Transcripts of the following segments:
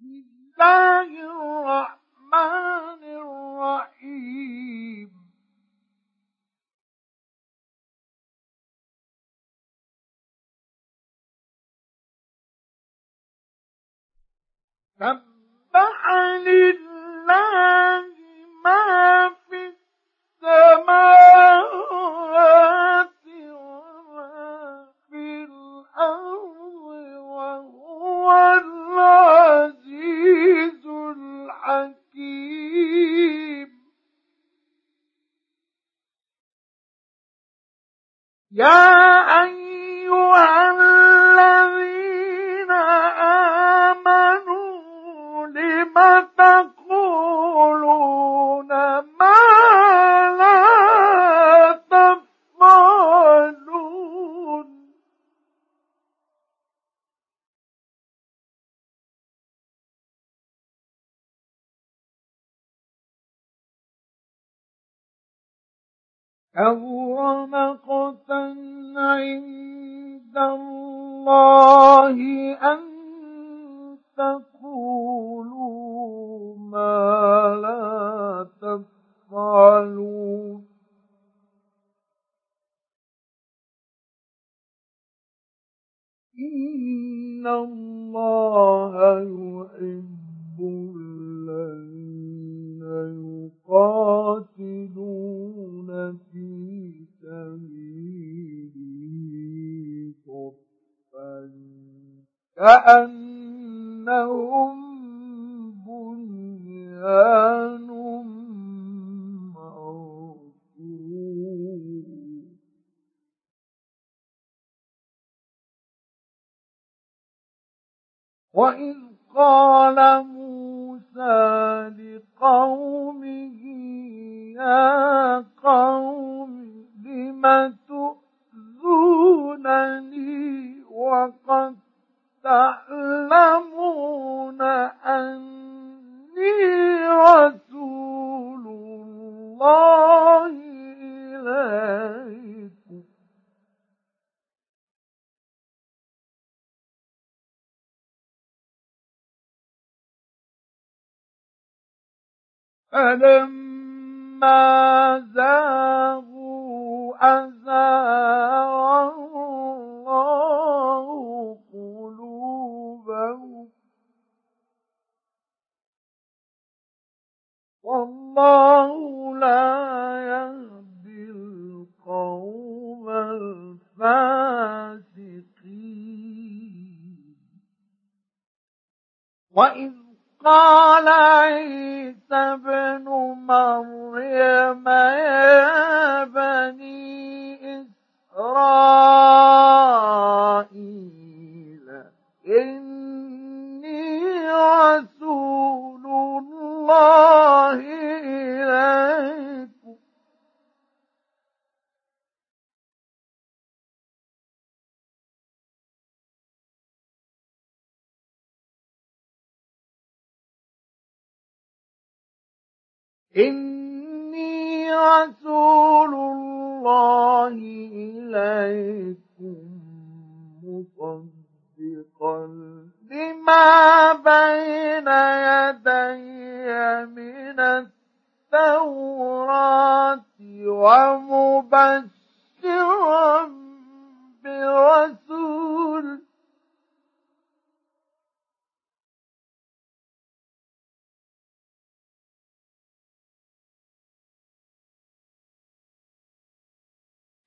الله الرحمن الرحيم. سبح لله ما في السماوات كبر مقتا عند الله أن تقولوا ما لا تفعلون. إن الله يحب الذين يقاتلون في سبيله صفا كأنهم قال موسى لقومه يا قوم لم تؤذونني وقد تعلمون أني رسول الله إليكم فلما زاغوا أزاغ الله قلوبهم. والله لا يهدي القوم الفاسقين. وإذ قال عيسى مريم يا بني إسرائيل. إني رسول الله إليكم. إني رسول الله إليكم مصدقا لما بين يدي من التوراة ومبشرا برسول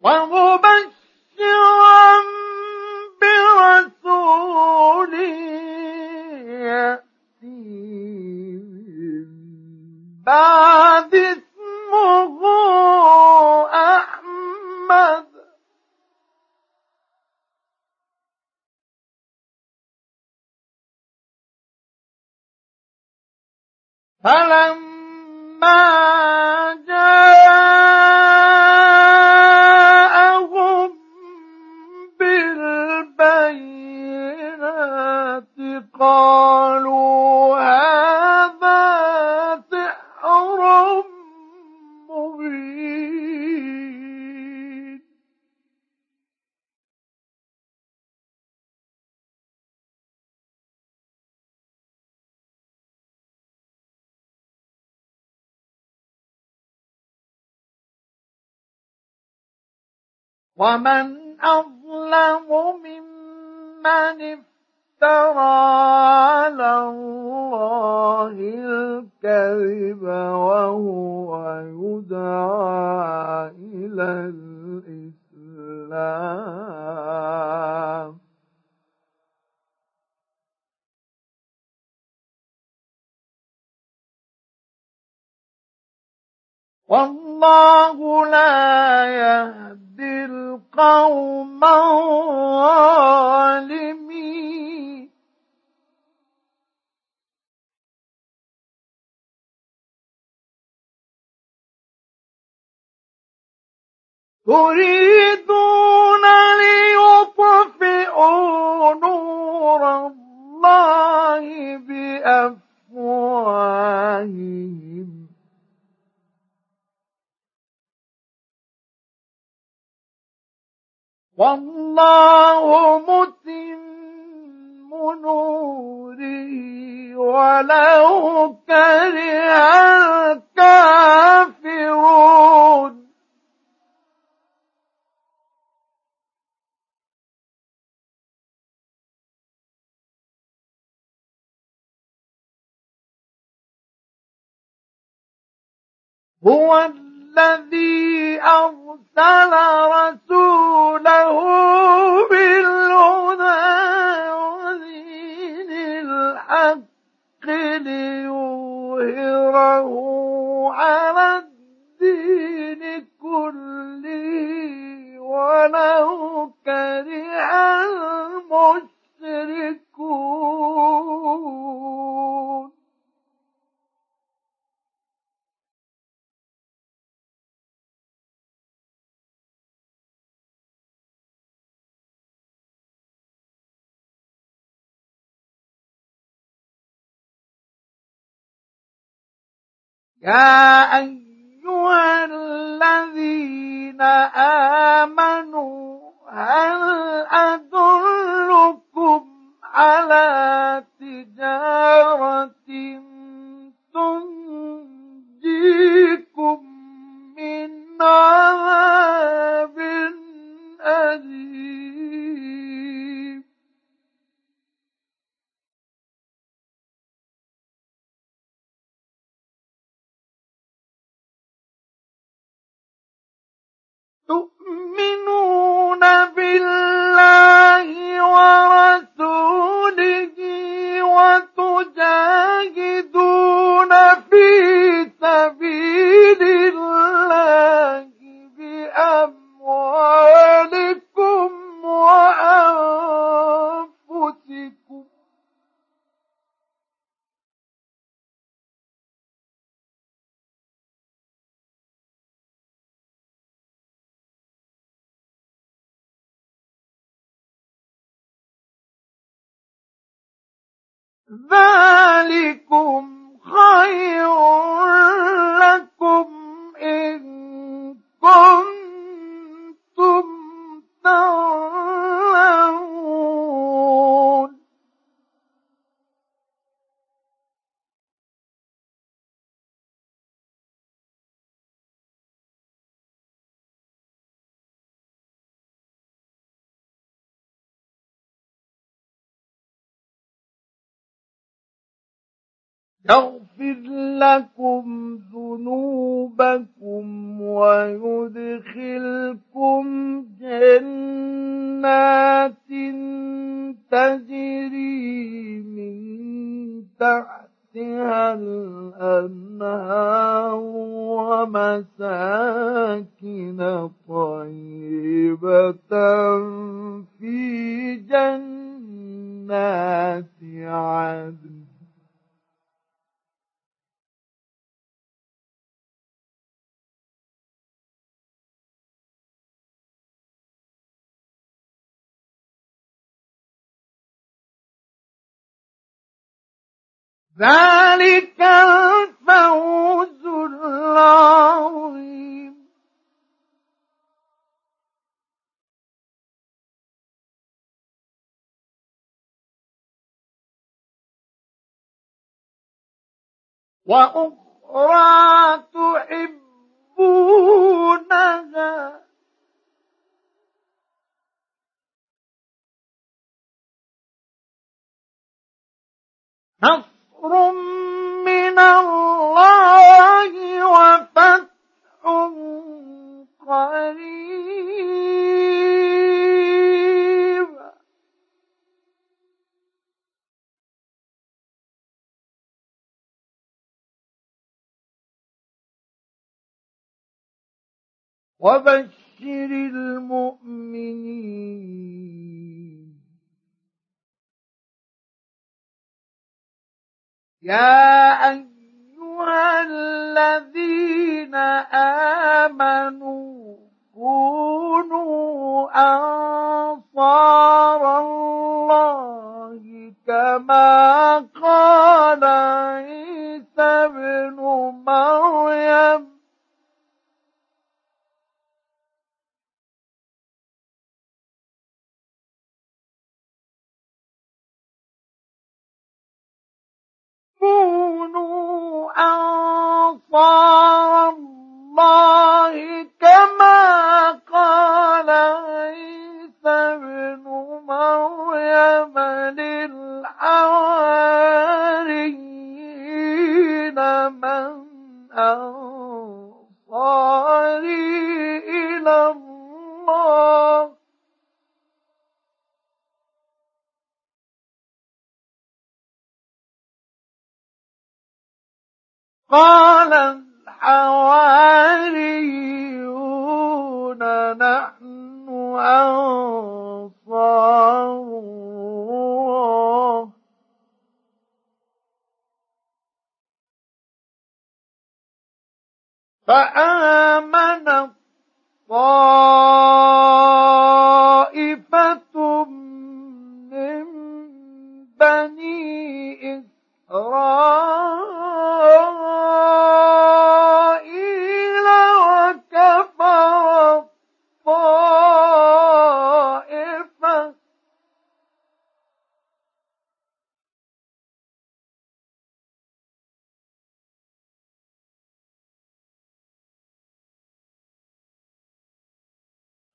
ومبشرا برسول يأتي من بعد اسمه أحمد. فلما جاءهم ومن أظلم ممن افترى على الله الكذب وهو يدعى إلى الإسلام. والله لا يهدي القوم الظالمين. تريدون والله متم نوره ولو كره الكافرون. هو الذي أرسل رسوله بالهدى ودين الحق ليظهره على الدين كله ولو كره يا أيها الذين آمنوا هل أدلكم على يغفر لكم ذنوبكم ويدخلكم جنات تجري من تحتها الأنهار ومساكن طيبة. ذلك الفوز العظيم. وأخرى تحبونها. نصر نصر من الله وفتح قريب. وبشر المؤمنين يا أيها الذين آمنوا كونوا أنصار الله كما قال كونوا أنصار الله كما قال عيسى ابن مريم. قال